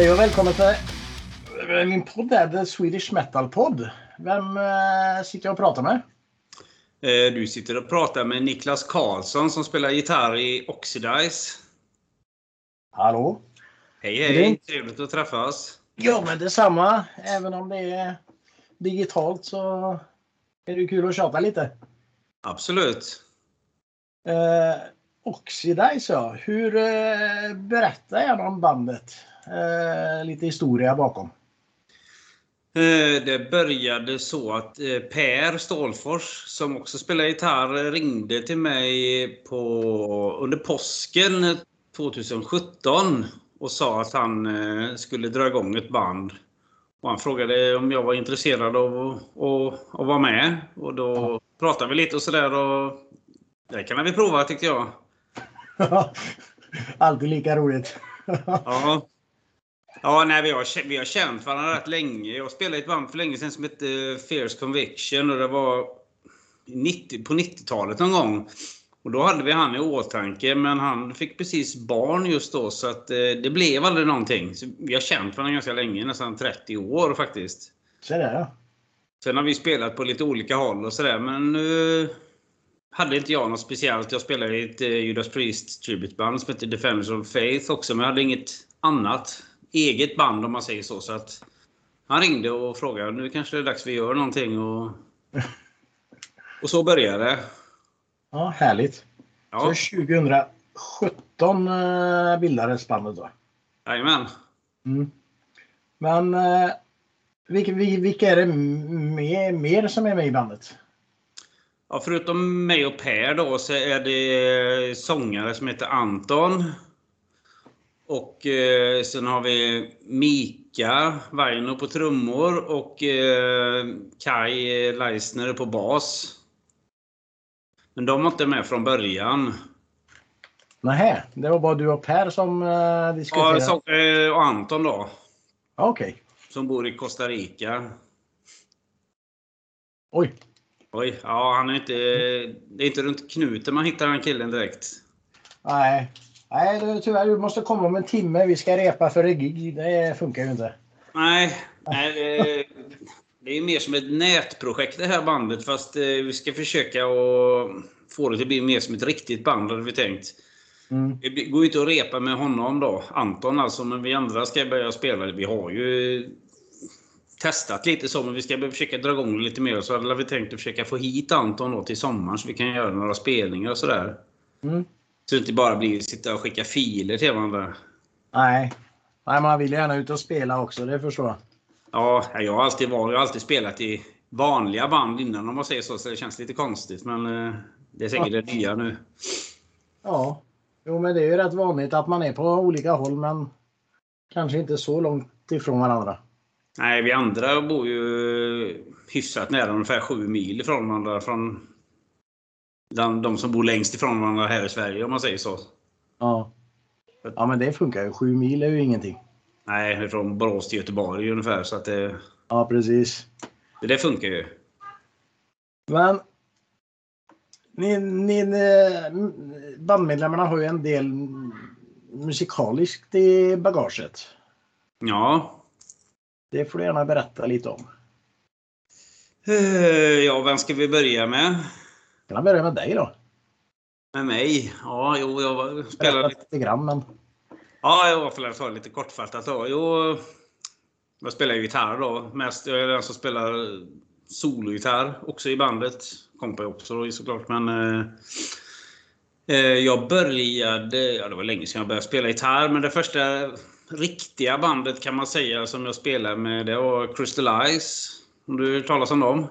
Hej och välkommen till min podd är The Swedish Metal Podd. Vem eh, sitter jag och pratar med? Eh, Du sitter och pratar med Niklas Karlsson som spelar gitarr i Oxidize. Hallå? Hej Det hej! inte- Trevligt att träffas. Ja, men detsamma. Även om det är digitalt så är det kul att tjata lite. Absolut. Eh, Oxidize ja. Hur eh, berättar jag om bandet? Eh, lite historia bakom. Eh, Det började så att eh, Per Stålfors, som också spelar gitarr, ringde till mig på, under påsken 2017 och sa att han skulle dra igång ett band. Och han frågade om jag var intresserad av att- vara med. Och då pratade vi lite och sådär. och Det kan vi prova tyckte jag. Alltid lika roligt. Ja. Ja, nej, vi, har, vi har känt varandra rätt länge. Jag spelade i ett band för länge sedan som hette Fierce Conviction och det var 90, på 90-talet någon gång. Och då hade vi han i åtanke, men han fick precis barn just då så att eh, det blev aldrig någonting. Så vi har känt varandra ganska länge, nästan 30 år faktiskt. Så där ja. Sen har vi spelat på lite olika håll och sådär, men nu hade inte jag något speciellt. Jag spelade i ett eh, Judas Priest tributeband som heter Defenders of Faith också, men jag hade inget annat eget band om man säger så. så att han ringde och frågade nu kanske det är dags vi gör någonting. Och, och så började det. Ja, härligt. Ja, Så 2017 eh, bildades bandet då. jajamän. Mm. Men eh, vilka, vi- vilka är det mer, mer som är med i bandet? Ja, förutom mig och Per då så är det sångare som heter Anton. Och eh, sen har vi Mika Vaino på trummor och eh, Kai Leisner på bas. Men de var inte med från början. Nähä, det var bara du och Per som eh, diskuterade? Ja, så, eh, och Anton då, Ja, Okej. som bor i Costa Rica. Oj. Oj, ja han är inte... Det är inte runt knuten man hittar den killen direkt. Nej. Nej, det, tyvärr. Du måste komma om en timme. Vi ska repa för ett gig. Det funkar ju inte. Nej, nej det, det är mer som ett nätprojekt det här bandet. Fast eh, vi ska försöka att få det att bli mer som ett riktigt band hade vi tänkt. Mm. Det går ju inte att repa med honom då, Anton alltså, men vi andra ska börja spela. Vi har ju testat lite så, men vi ska försöka dra igång lite mer. Så hade vi tänkt att försöka få hit Anton då till sommaren så vi kan göra några spelningar och sådär. Mm. Så det inte bara blir sitta och skicka filer till varandra. Nej. Nej, man vill gärna ut och spela också. Det förstår jag. Ja, jag har alltid, varit, jag har alltid spelat i vanliga band innan om man säger så, så det känns lite konstigt. Men eh, det är säkert det nya nu. Ja. Jo, men det är ju rätt vanligt att man är på olika håll, men kanske inte så långt ifrån varandra. Nej, vi andra bor ju hyfsat nära, ungefär sju mil ifrån varandra. Från de, de som bor längst ifrån varandra här i Sverige om man säger så. Ja. Ja, men det funkar ju. Sju mil är ju ingenting. Nej, från Borås till Göteborg ungefär. Så att det, Ja, precis. det funkar ju. Men ni, ni, eh, bandmedlemmarna har ju en del musikaliskt i bagaget. Ja. Det får du gärna berätta lite om. Eh, Ja, vem ska vi börja med? Kan jag börja med dig då? Med mig? Ja, jo, jag spelade lite lite grann, men... Ja, jag får ta det lite kortfattat då. Jo, jag spelar gitarr då. Mest, jag är den som spelar sologitarr också i bandet. Kompa också då såklart. Men eh, eh, jag började, ja det var länge sedan jag började spela gitarr. Men det första riktiga bandet kan man säga som jag spelade med det var Crystal Eyes. Om du hört talas om dem?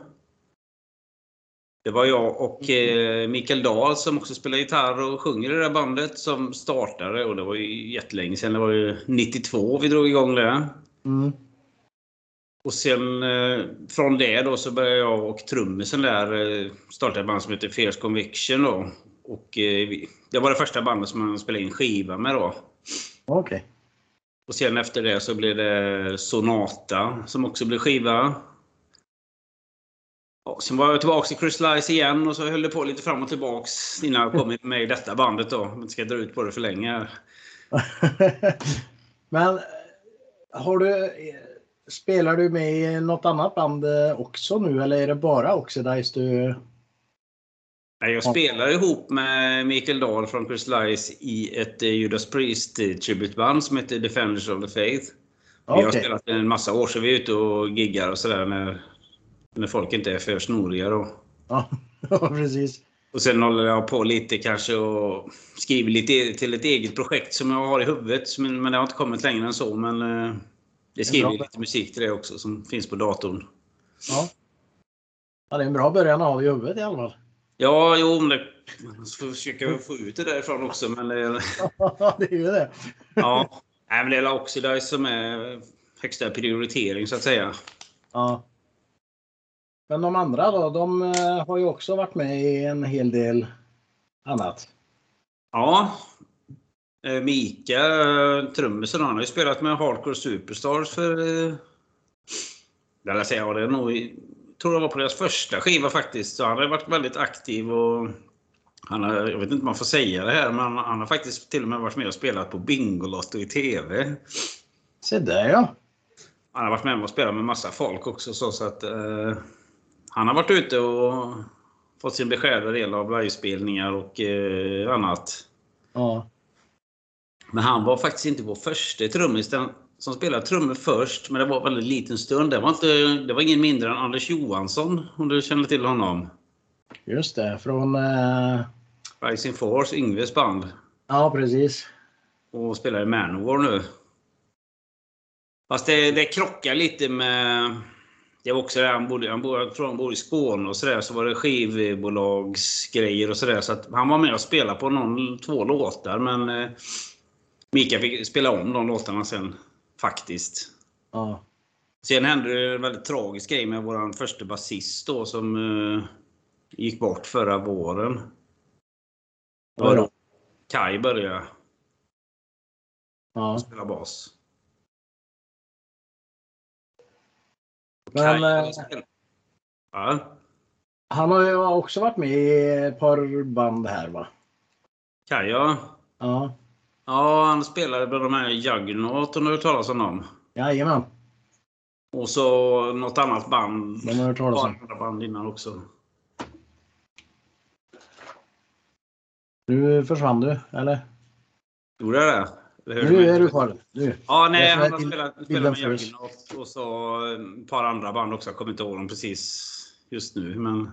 Det var jag och eh, Mikael Dahl som också spelar gitarr och sjunger i det där bandet som startade och det var ju jättelänge sedan. Det var ju 92 vi drog igång det. Mm. Och sen eh, från det då så började jag och trummisen där eh, starta ett band som heter Fierce Conviction då. Och eh, vi, det var det första bandet som man spelade in skiva med då. Okej. Och sen efter det så blev det Sonata som också blev skiva. Sen var jag tillbaka i Crystal Eyes igen och så höll det på lite fram och tillbaks innan jag kom med i detta bandet då. Om inte ska dra ut på det för länge. men har du, spelar du med i något annat band eh, också nu eller är det bara Oxidize du... Nej, jag spelar ihop med Mikael Dahl från Chris Lice i ett eh, Judas Priest tributeband som heter Defenders of the Faith. Vi har Okej. spelat en massa år så vi är ute och giggar och sådär när, när folk inte är för snoriga. Då. Ja, ja, precis. Och sen håller jag på lite kanske och skriver lite till ett eget projekt som jag har i huvudet. Men, men det har inte kommit längre än så. Men eh, det skriver lite musik till det också som finns på datorn. Ja. ja, det är en bra början ha i huvudet i alla fall. Ja, jo, men det, man får försöka få ut det därifrån också. Men det, Ja, det är ju det. ja, men det är Oxidize som är högsta prioritering så att säga. Ja. Men de andra då, de eh, har ju också varit med i en hel del annat. Ja. Eh, Mika, eh, trummisen, han har ju spelat med Hardcore Superstars för... vill säga, det är nog... tror det var på deras första skiva faktiskt. Så han har varit väldigt aktiv och... Han har, jag vet inte om man får säga det här, men han, han har faktiskt till och med varit med och spelat på Bingolotto i TV. Se där ja. Han har varit med och spelat med massa folk också. Så, så att, eh, han har varit ute och fått sin beskärda del av livespelningar och eh, annat. Ja. Men han var faktiskt inte vår första trummis. Den som spelade trummor först, men det var en väldigt liten stund. Det var, inte, det var ingen mindre än Anders Johansson, om du känner till honom. Just det, från... Eh, Rising Force, Yngves band. ja, precis. Och spelar i Manowar nu. Fast det, det krockar lite med... Det var också det, han bodde, han bodde, jag tror han bodde i Skåne och sådär. Så var det skivbolagsgrejer och sådär. Så att han var med och spelade på någon, två låtar. Men eh, Mika fick spela om de låtarna sen. Faktiskt. Ja. Sen hände det en väldigt tragisk grej med vår första basist då som eh, gick bort förra våren. Det var Oj då. då Kai började ja. spela bas. Men eh, Ja, han har ju också varit med i ett par band här va? Kaj ja. Ja. Ja, han spelade med de här Juggernaut om du har hört talas om dem. Jajamän. Och så något annat band. De har hört talas om. Andra band innan också. Nu försvann du, eller? Gjorde jag det? Nu är du kvar. Ja, nej, han har spelat, spelat med frös. Juggernaut och så ett par andra band också. Jag kommer inte ihåg dem precis just nu. Men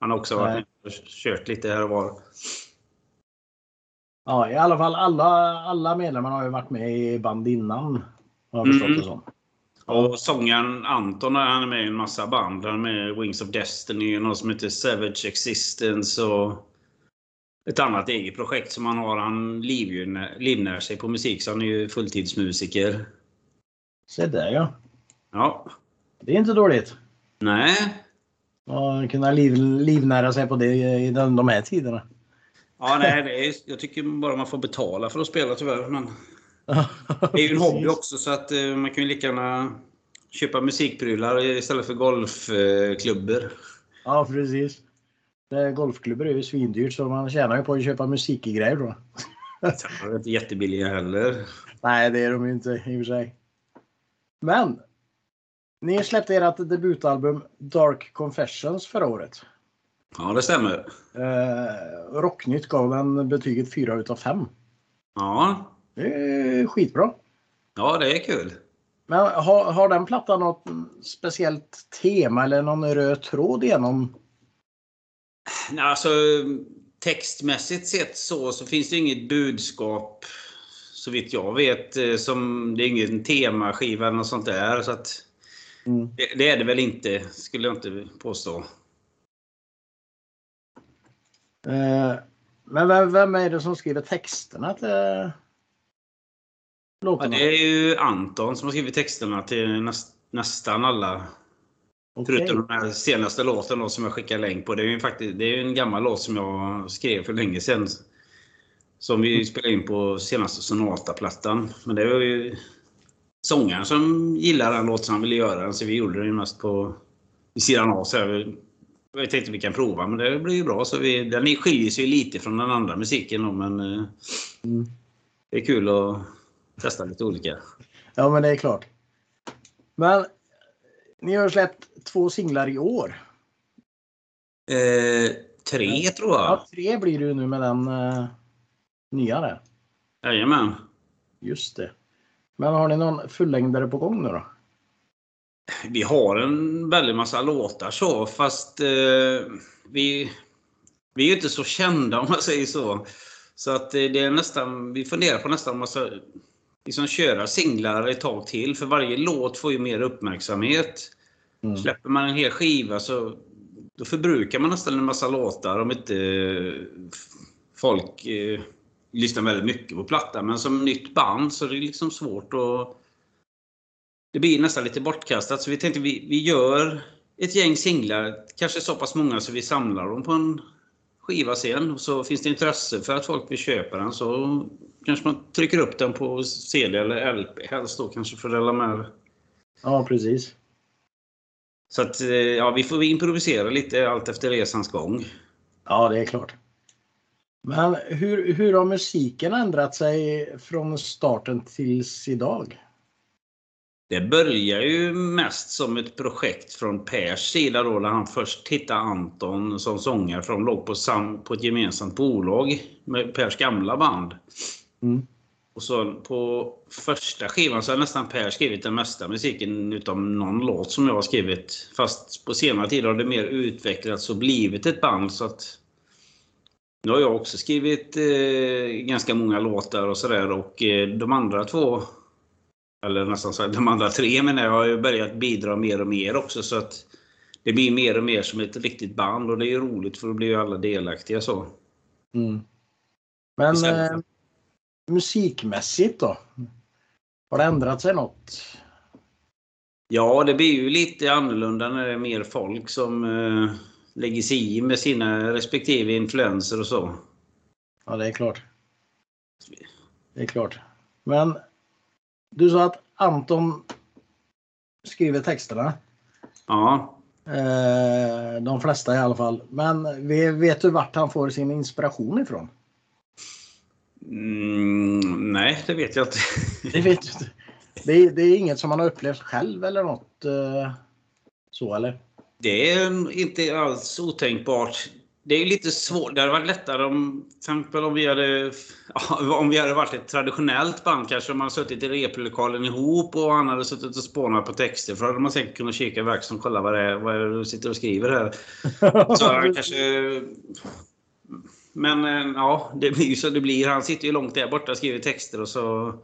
han har också varit och kört lite här och var. Ja, i alla fall alla, alla medlemmar har ju varit med i band innan. Har jag förstått Mm. det som. Och sångaren Anton han är med i en massa band. Han är med i Wings of Destiny och något som heter Savage Existence och ett annat eget projekt som han har. Han livnär, livnär sig på musik så han är ju fulltidsmusiker. Se där ja. Ja. Det är inte dåligt. Nej. Att kunna liv, livnära sig på det i den, de här tiderna. Ja, nej, det är, jag tycker bara man får betala för att spela tyvärr. Men det är ju en hobby också så att eh, man kan ju lika gärna köpa musikprylar istället för golfklubbor. Ja, precis. Det, golfklubbor är ju svindyrt så man tjänar ju på att köpa musikgrejer då. De är inte jättebilliga heller. Nej, det är de ju inte i och för sig. Men ni släppte ert debutalbum Dark Confessions förra året. Ja, det stämmer. Eh, Rocknytt gav den betyget 4 utav 5. Ja, Det är skitbra. ja det är kul. Men har, har den plattan något speciellt tema eller någon röd tråd igenom? Nej, Alltså, textmässigt sett så, så finns det inget budskap så vitt jag vet. eh, Som, det är ingen temaskiva eller något sånt där. Så att, Mm. det, det är det väl inte, skulle jag inte påstå. Eh, men vem, vem är det som skriver texterna till Ja, låtarna? det är ju Anton som har skrivit texterna till näst, nästan alla. Okej. Förutom den här senaste låten då, som jag skickar länk på. Det är ju faktiskt, det är en gammal låt som jag skrev för länge sedan. Som vi spelade in på senaste Sonata-plattan. Men det var ju sångaren som gillade den låten som han ville göra den. Så vi gjorde den mest på vid sidan av. Så här, jag tänkte vi kan prova, men det blir ju bra. Så vi, den skiljer sig lite från den andra musiken då, men eh, Mm. det är kul att testa lite olika. Ja, men det är klart. Men ni har släppt två singlar i år. Eh, tre tror jag. Ja, tre blir det ju nu med den uh, nya där. Jajamän. Just det. Men har ni någon fullängdare på gång nu då? Vi har en väldig massa låtar så, fast eh, vi, vi är ju inte så kända om man säger så. Så att det är nästan, vi funderar på nästan om man ska liksom köra singlar ett tag till. För varje låt får ju mer uppmärksamhet. Mm. Släpper man en hel skiva så då förbrukar man nästan en massa låtar om inte eh, folk eh, lyssnar väldigt mycket på plattan. Men som nytt band så är det liksom svårt att... Det blir nästan lite bortkastat. Så vi tänkte vi, vi gör ett gäng singlar, kanske så pass många så vi samlar dem på en skiva sen. Och så finns det intresse för att folk vill köpa den så kanske man trycker upp den på CD eller LP helst då kanske för att med Ja, precis. Så att, eh, ja, vi får improvisera lite allt efter resans gång. Ja, det är klart. Men hur, hur har musiken ändrat sig från starten tills idag? Det börjar ju mest som ett projekt från Pers sida då, när han först hittade Anton som sångare, för de låg på, sam, på ett gemensamt bolag med Pers gamla band. Mm. Och så på första skivan så har nästan Per skrivit den mesta musiken utom någon låt som jag har skrivit. Fast på senare tid har det mer utvecklats och blivit ett band så att nu har jag också skrivit eh, ganska många låtar och sådär och eh, de andra två eller nästan så de andra tre menar jag har ju börjat bidra mer och mer också så att det blir mer och mer som ett riktigt band och det är roligt för då blir ju alla delaktiga så. Mm. Men eh, musikmässigt då? Har det ändrat sig något? Ja, det blir ju lite annorlunda när det är mer folk som eh, lägger sig i med sina respektive influenser och så. Ja, det är klart. Det är klart. Men du sa att Anton skriver texterna. Ja. Eh, de flesta i alla fall. Men vet du vart han får sin inspiration ifrån? Mm, nej, det vet jag inte. det vet du inte. Det är, det är, inget som man har upplevt själv eller något eh, så eller? Det är inte alls otänkbart. Det är lite svårt. Det hade varit lättare om, till om vi hade, om vi hade varit ett traditionellt band kanske. Om man suttit i replokalen ihop och han hade suttit och spånat på texter. För då hade man säkert kunnat kika i verkstaden och kolla vad det är, vad är det du sitter och skriver här. Så han kanske men eh, ja, det blir ju så det blir. Han sitter ju långt där borta och skriver texter och så...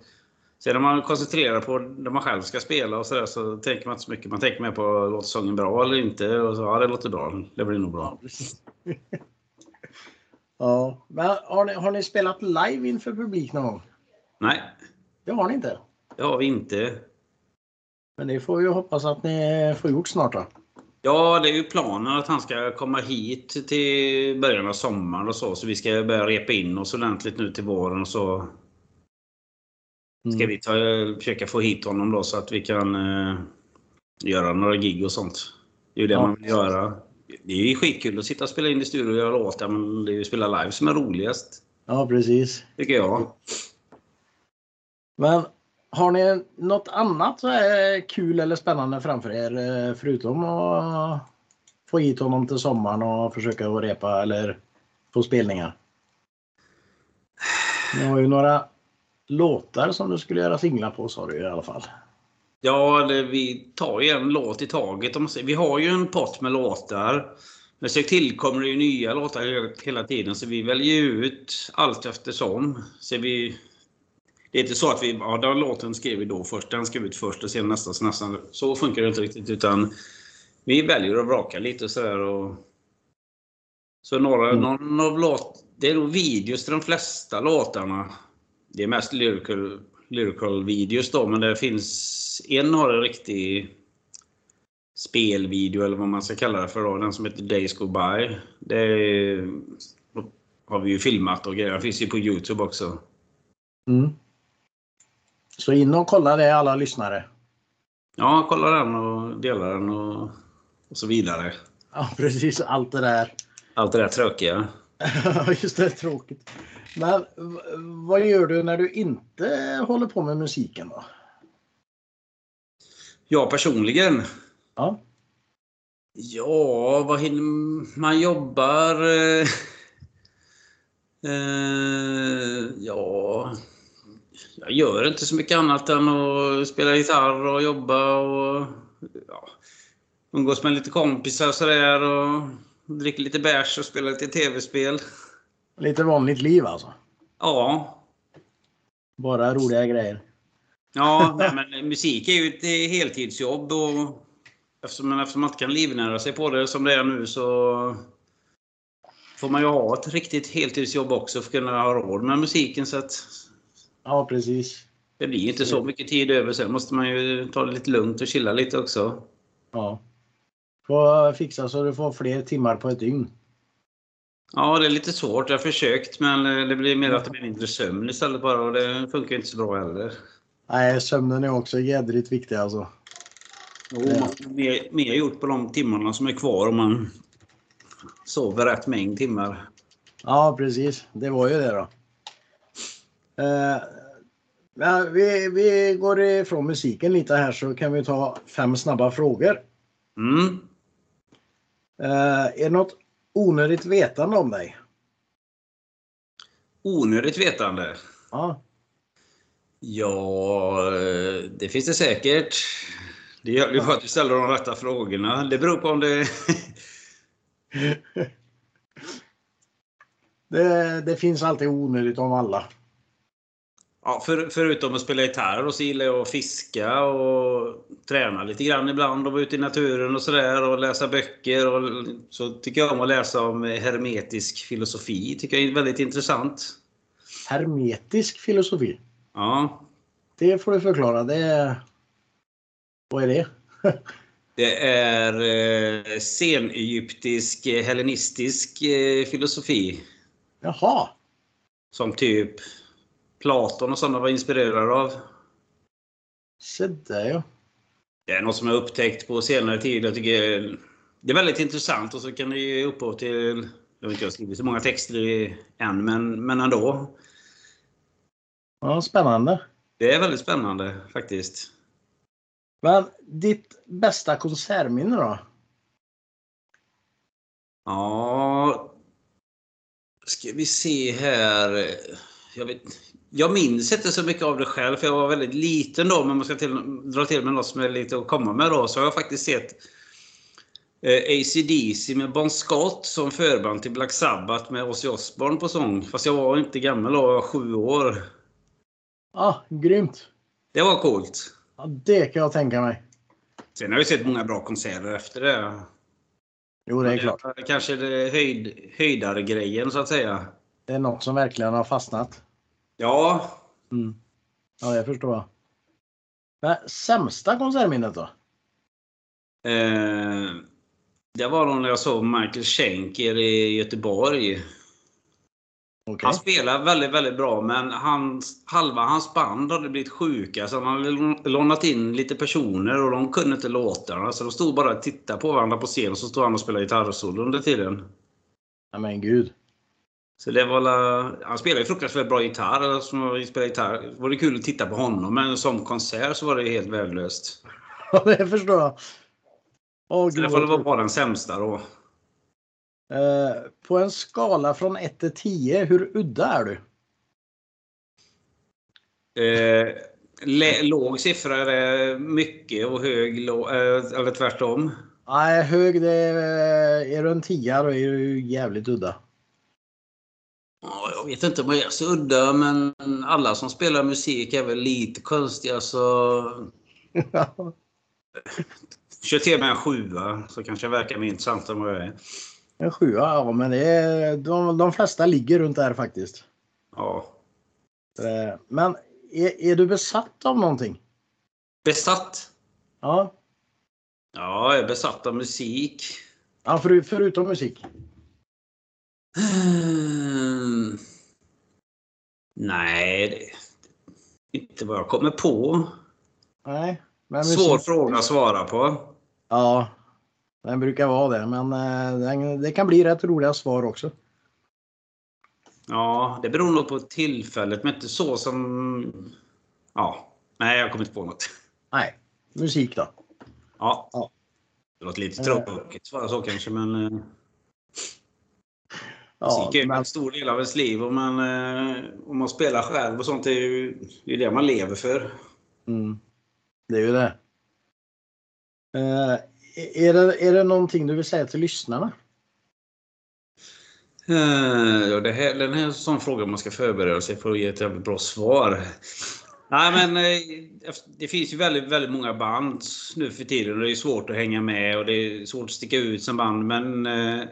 Sen när man koncentrerar på det man själv ska spela och sådär så tänker man inte så mycket. Man tänker mer på låter sången bra eller inte. Och så, ja, det låter bra. Det blir nog bra. ja, men har ni, har ni spelat live inför publik någon gång? Nej. Det har ni inte? Det har vi inte. Men det får vi hoppas att ni får gjort snart då. Ja, det är ju planen att han ska komma hit till början av sommaren och så. Så vi ska börja repa in oss ordentligt nu till våren och så ska mm. vi ta, försöka få hit honom då så att vi kan uh, göra några gig och sånt. Det är ju det ja. man vill göra. Det är ju skitkul att sitta och spela in i studio och göra låtar men det är ju att spela live som är roligast. Ja, precis. Tycker jag. Men har ni något annat så är kul eller spännande framför er eh, förutom att få hit honom till sommaren och försöka att repa eller få spelningar? Ni har ju några låtar som du skulle göra singlar på sa du i alla fall. Ja, det, vi tar ju en låt i taget. Vi har ju en pott med låtar. Men så tillkommer det ju nya låtar hela tiden så vi väljer ut allt eftersom. Så vi det är inte så att vi, ja den låten skrev vi då först, den skrev vi ut först och sen nästa, så nästan. Så funkar det inte riktigt utan vi väljer att vraka lite sådär och så några, mm. någon av låt, det är nog videos till de flesta låtarna. Det är mest lyrical, lyrical videos då, men det finns en har en riktig spelvideo eller vad man ska kalla det för då, den som heter Days Go By. Det har vi ju filmat och grejer. Den finns ju på Youtube också. Mm. Så in och kolla det alla lyssnare. Ja, kolla den och dela den och, och så vidare. Ja, precis. Allt det där. Allt det där tråkiga. Ja, just det. Tråkigt. Men vad gör du när du inte håller på med musiken då? Jag personligen? Ja. Ja, vad hinner man jobbar? Eh, eh, ja, jag gör inte så mycket annat än att spela gitarr och jobba och ja, umgås med lite kompisar och sådär och dricker lite bärs och spelar lite tv-spel. Lite vanligt liv alltså? Ja. Bara roliga grejer? Ja, nej, men musik är ju ett heltidsjobb och eftersom, eftersom man inte kan livnära sig på det som det är nu så får man ju ha ett riktigt heltidsjobb också för att kunna ha råd med musiken. Så att Ja, precis. det blir inte så mycket tid över. Sen måste man ju ta det lite lugnt och chilla lite också. Ja. Får fixa så du får fler timmar på ett dygn. Ja, det är lite svårt. Jag har försökt men det blir mer att det blir mindre sömn istället bara och det funkar inte så bra heller. Nej, sömnen är också jädrigt viktig alltså. Jo, man får mer, mer gjort på de timmarna som är kvar om man sover rätt mängd timmar. Ja, precis. Det var ju det då. Eh, men vi, vi går ifrån musiken lite här så kan vi ta fem snabba frågor. Mm. Eh, är det något onödigt vetande om dig? Onödigt vetande? Ja. Ja, det finns det säkert. Det gäller ju att du ställer de rätta frågorna. Det beror på om det... Det, det finns alltid onödigt om alla. Ja, för, förutom att spela gitarr och så gillar jag att fiska och träna lite grann ibland och vara ute i naturen och sådär och läsa böcker. Och så tycker jag om att läsa om hermetisk filosofi. tycker jag är väldigt intressant. Hermetisk filosofi? Ja. Det får du förklara. Det är... Vad är det? Det är eh, senegyptisk, hellenistisk eh, filosofi. Jaha. Som typ Platon och sådana var inspirerade av. Se där ja. Det är något som jag upptäckt på senare tid. Jag tycker det är väldigt intressant och så kan det ge upphov till... Jag vet inte, jag har skrivit så många texter i än, men, men ändå. Ja, spännande. Det är väldigt spännande faktiskt. Men ditt bästa konsertminne då? Ja... Ska vi se här. Jag, vet, jag minns inte så mycket av det själv, för jag var väldigt liten då. Men man ska till, dra till med något som är lite att komma med då. Så har jag faktiskt sett eh, ACDC med Bon Scott som förband till Black Sabbath med Ozzy Osbourne på sång. Fast jag var inte gammal då, jag var sju år. Ja, grymt. Det var coolt. Ja, det kan jag tänka mig. Sen har jag sett många bra konserter efter det. Jo, det är klart. Det kanske är det höjd, höjdare-grejen så att säga. Det är något som verkligen har fastnat. Ja. Mm. Ja, det förstår jag. Men sämsta konsertminnet då? Eh, det var nog när jag såg Michael Schenker i Göteborg. Okay. Han spelar väldigt, väldigt bra men hans, halva hans band hade blivit sjuka så han hade lånat in lite personer och de kunde inte låtarna. Så de stod bara och tittade på varandra på scen och så stod han och spelade gitarrsolo under tiden. Ja, men gud. Så det var la, han spelar ju fruktansvärt bra gitarr. Som spelar gitarr. Det var det kul att titta på honom men som konsert så var det helt värdelöst. Ja, det förstår jag. Åh, så det får vara bara den sämsta då. Eh, på en skala från 1 till 10, hur udda är du? Eh, låg siffra är det mycket och hög låg, eh, eller tvärtom? Nej, hög det är, är du en 10 då är du jävligt udda. Ja, jag vet inte om jag är så udda men alla som spelar musik är väl lite konstiga så... Kör till med en sjua så kanske jag verkar mer intressant än vad jag är. En sjua, ja men det är, de, de flesta ligger runt där faktiskt. Ja. Eh, men är, är du besatt av någonting? Besatt? Ja. Ja, jag är besatt av musik. Ja, för, förutom musik? Hmm. Nej, det, inte vad jag kommer på. Nej. Svår fråga att svara på. Ja, den brukar vara det, men den, det kan bli rätt roliga svar också. Ja, det beror nog på tillfället, men inte så som... Ja, nej, jag kommer inte på något. Nej, musik då? Ja. Ja. Det låter lite Eh. tråkigt svara så kanske, men eh, Ja, musik är men, en stor del av ens liv. Och man, eh, om man spelar själv och sånt, det är ju det, är det man lever för. mm, det är ju det. Eh, är det. Är det någonting du vill säga till lyssnarna? Eh, Ja, det här, den här är en sån fråga man ska förbereda sig för att ge ett jävligt bra svar. Nej, men eh, det finns ju väldigt, väldigt många band nu för tiden och det är svårt att hänga med och det är svårt att sticka ut som band. Men eh,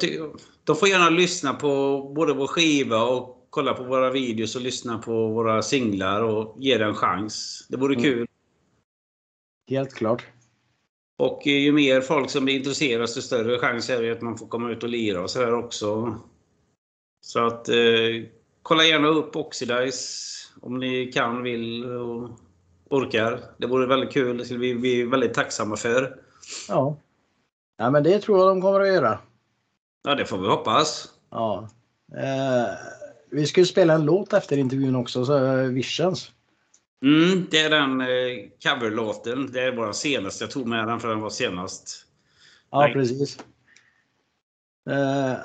tycker, de får gärna lyssna på både vår skiva och kolla på våra videos och lyssna på våra singlar och ge det en chans. Det vore Mm. kul. Helt klart. Och eh, ju mer folk som blir intresserade, desto större chans är det att man får komma ut och lira och sådär också. Så att eh, kolla gärna upp Oxidize om ni kan, vill och orkar. Det vore väldigt kul. Det skulle vi bli väldigt tacksamma för. Ja. ja, men det tror jag de kommer att göra. Ja, det får vi hoppas. Ja. Eh, vi ska ju spela en låt efter intervjun också, så eh, Visions. Mm, det är den eh, coverlåten. Det är vår senaste. Jag tog med den för den var senast. Ja, Nej. precis. Eh,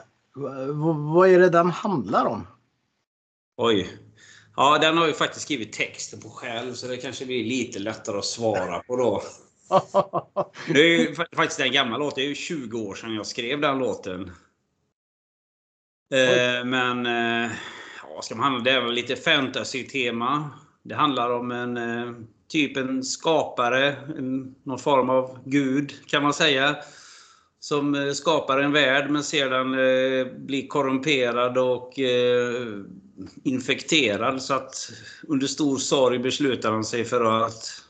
vad är det den handlar om? Oj. Ja, den har ju faktiskt skrivit texten på själv, så det kanske blir lite lättare att svara på då. Det är ju fa- faktiskt en gammal låt. Det är ju 20 år sedan jag skrev den låten. Eh, men eh, ja, ska man handla? Det är väl lite fantasy-tema. Det handlar om en eh, typ en skapare, en, någon form av gud kan man säga. Som eh, skapar en värld men sedan eh, blir korrumperad och eh, infekterad. Så att under stor sorg beslutar han sig för att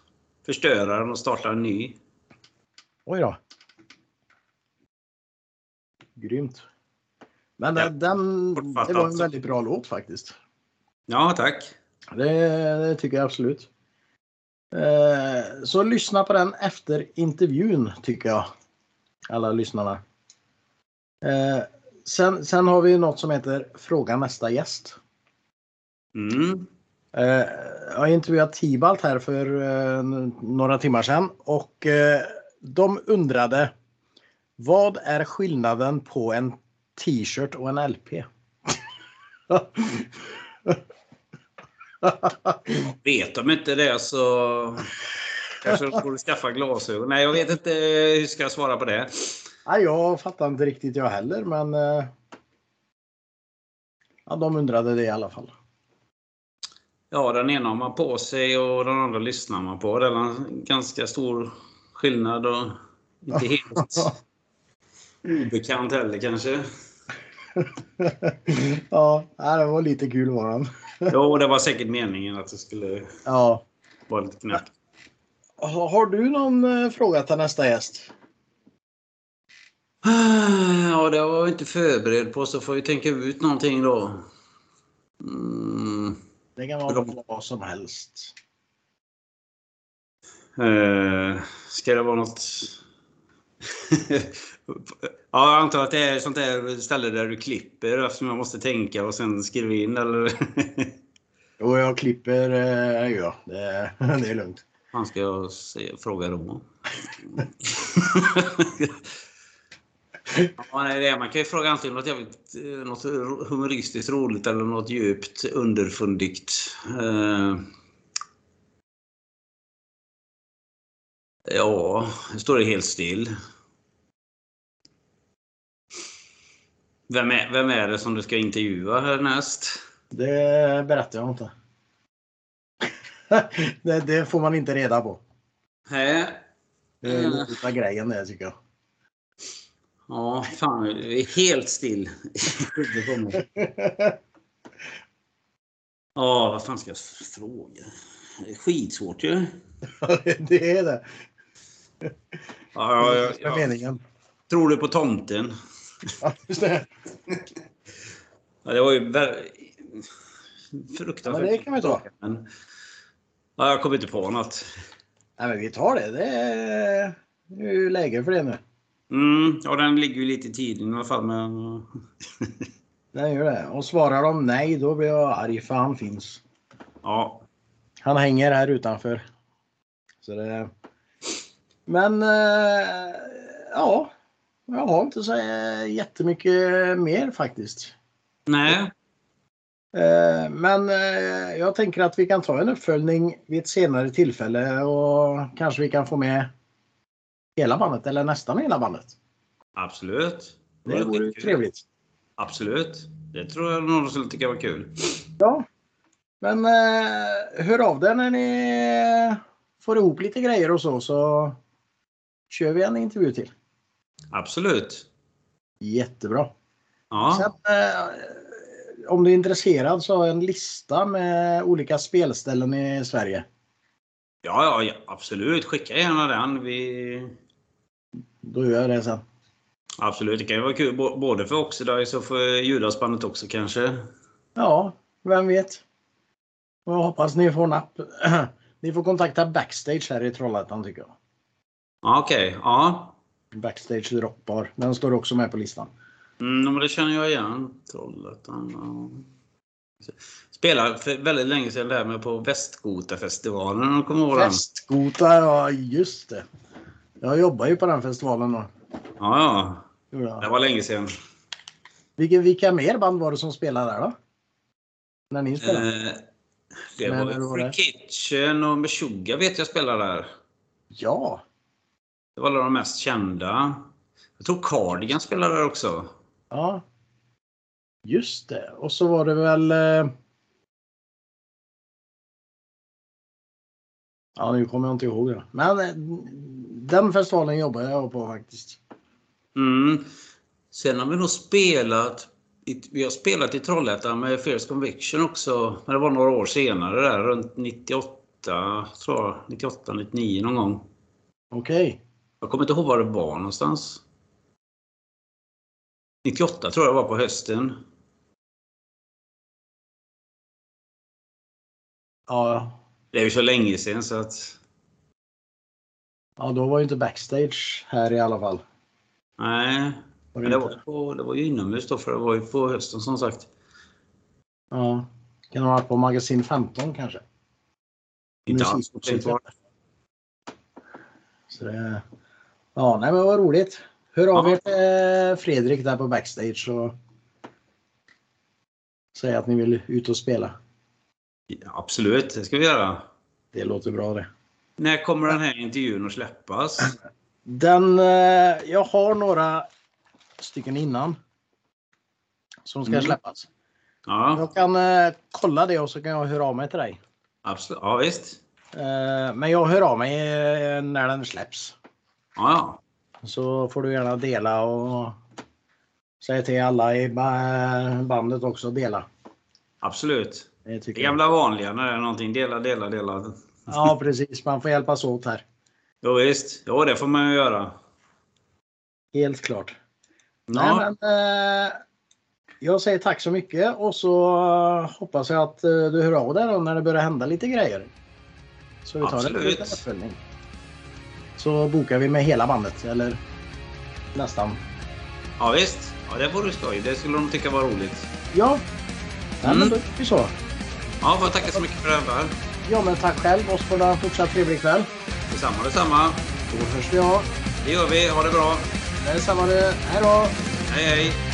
förstöra den och starta en ny. Oj då. Grymt. Men Ja, den, den, det var en väldigt bra låt faktiskt. Ja, tack. Det, det tycker jag absolut. Eh, så lyssna på den efter intervjun tycker jag. Alla lyssnarna. Eh, sen, sen har vi något som heter Fråga nästa gäst. Mm. Eh, jag har intervjuat Tibalt här för eh, några timmar sedan och eh, de undrade vad är skillnaden på en t-shirt och en LP? Vet de inte det så kanske de borde skaffa glasögon. Nej, jag vet inte hur jag ska svara på det. Nej, jag fattar inte riktigt jag heller men ja, de undrade det i alla fall. Ja, den ena har man på sig och den andra lyssnar man på. Det är en ganska stor skillnad och inte helt obekant heller kanske. ja, det var lite kul var den. Jo, det var säkert meningen att det skulle Ja. vara lite knäppt. Har har du någon eh, fråga till nästa gäst? Ja, det var jag inte förberedd på så får vi tänka ut någonting då. Mm. Det kan vara vad som helst. Eh, ska det vara något... ja, jag antar att det är sånt där ställe där du klipper eftersom jag måste tänka och sen skriva in eller... Jo, jag klipper eh, ja, det, det är lugnt. Vad ska jag se, fråga då? ja, nej, det är, man kan ju fråga antingen något, jävligt, eh, något humoristiskt roligt eller något djupt underfundigt. Eh, ja, nu står det helt still. Vem är, vem är det som du ska intervjua härnäst? Det berättar jag inte. det, det får man inte reda på. Hä? Det är lite grejen det tycker jag. Ja, fan, det är helt still. Ja, vad fan ska jag fråga? Det är skitsvårt ju. det är det. Ja, ja, ja, ja. meningen. Tror du på tomten? Ja, just det. Ja, det var ju fruktansvärt. Ja, men det kan vi ta. Men, ja, jag kommer inte på något. Nej, men vi tar det. Det är ju läge för det nu. Mm, ja, den ligger ju lite i tiden i alla fall. Men... Den gör det. Och svarar de nej, då blir jag arg för han finns. Ja, Han hänger här utanför. Så det, Men eh, ja, jag har inte så eh, jättemycket mer faktiskt. Nej. Eh, Men eh, jag tänker att vi kan ta en uppföljning vid ett senare tillfälle och kanske vi kan få med hela bandet eller nästan hela bandet. Absolut. Det vore ju skitkul. trevligt. Absolut. Det tror jag någon skulle tycka var kul. Ja. Men eh, hör av dig när ni får ihop lite grejer och så så kör vi en intervju till. Absolut. Jättebra. Ja. Sen, eh, om du är intresserad så har jag en lista med olika spelställen i Sverige. Ja, ja, ja, absolut. Skicka gärna den. Vi... Då gör jag det sen. Absolut, det kan ju vara kul både för Oxidize och för Judasbandet också kanske. Ja, vem vet. Jag hoppas ni får napp. Ni får kontakta Backstage här i Trollhättan tycker jag. Ja, Okej, ja. Backstage Rockbar. Den står också med på listan. Mm, men det känner jag igen. Trollhättan. Ja. Spelade för väldigt länge sedan där med på Västgotafestivalen. om du kommer ihåg den? Festgota, ja just det. Jag jobbar ju på den festivalen då. Ja, ja. Det var länge sedan. Vilka, vilka mer band var det som spelade där då? När ni spelade? Eh, det var var Free det? Kitchen och Meshuggah vet jag spelade där. Ja, Det var alla de mest kända. Jag tror Cardigan spelade där också. ja. Just det. Och så var det väl... eh, Ja, nu kommer jag inte ihåg det. Men eh, den festivalen jobbar jag på faktiskt. Mm. Sen har vi nog spelat vi har spelat i Trollhättan med Fierce Conviction också. Men det var några år senare där, runt 98, tror jag. 98, 99 någon gång. Okej. Jag kommer inte ihåg var det var någonstans. 98 tror jag var på hösten. Ja, Det är ju så länge sedan så att... ja, då var ju inte backstage här i alla fall. Nej. Var Men det det var, på, det var ju inomhus då, för det var ju på hösten som sagt. Ja. Kan ha varit på magasin 15 kanske. Inte alls. Så det, ja, nej men vad roligt. Hör av er till Fredrik där på backstage och säg att ni vill ut och spela. Ja, absolut, det ska vi göra. Det låter bra det. När kommer den här intervjun att släppas? Den, eh, jag har några stycken innan. Som ska Mm. släppas. Ja, Jag kan eh, kolla det och så kan jag höra av mig till dig. absolut. Ja, visst. Eh, men jag hör av mig när den släpps. Ja. Så får du gärna dela och säga till alla i ba- bandet också att dela. Absolut. Det Det gamla vanliga när det är någonting. Dela, dela, dela. Ja precis, man får hjälpas åt här. Jo, visst. Jo, det får man ju göra. Helt klart. Ja, Nej, men, eh, jag säger tack så mycket och så eh, hoppas jag att eh, du hör av dig när det börjar hända lite grejer. Så vi tar en Absolut. liten uppföljning. Så bokar vi med hela bandet, eller nästan. ja, visst. Ja, det vore skoj. Det skulle de tycka var roligt. Ja, Nej, men Mm. då gör vi så. Ja, får tacka så mycket för det här. Ja, men tack själv och så får du ha en fortsatt trevlig kväll. Detsamma, detsamma. Då hörs vi av. Det gör vi. Ha det bra. Detsamma du. Hej då! Hej, hej.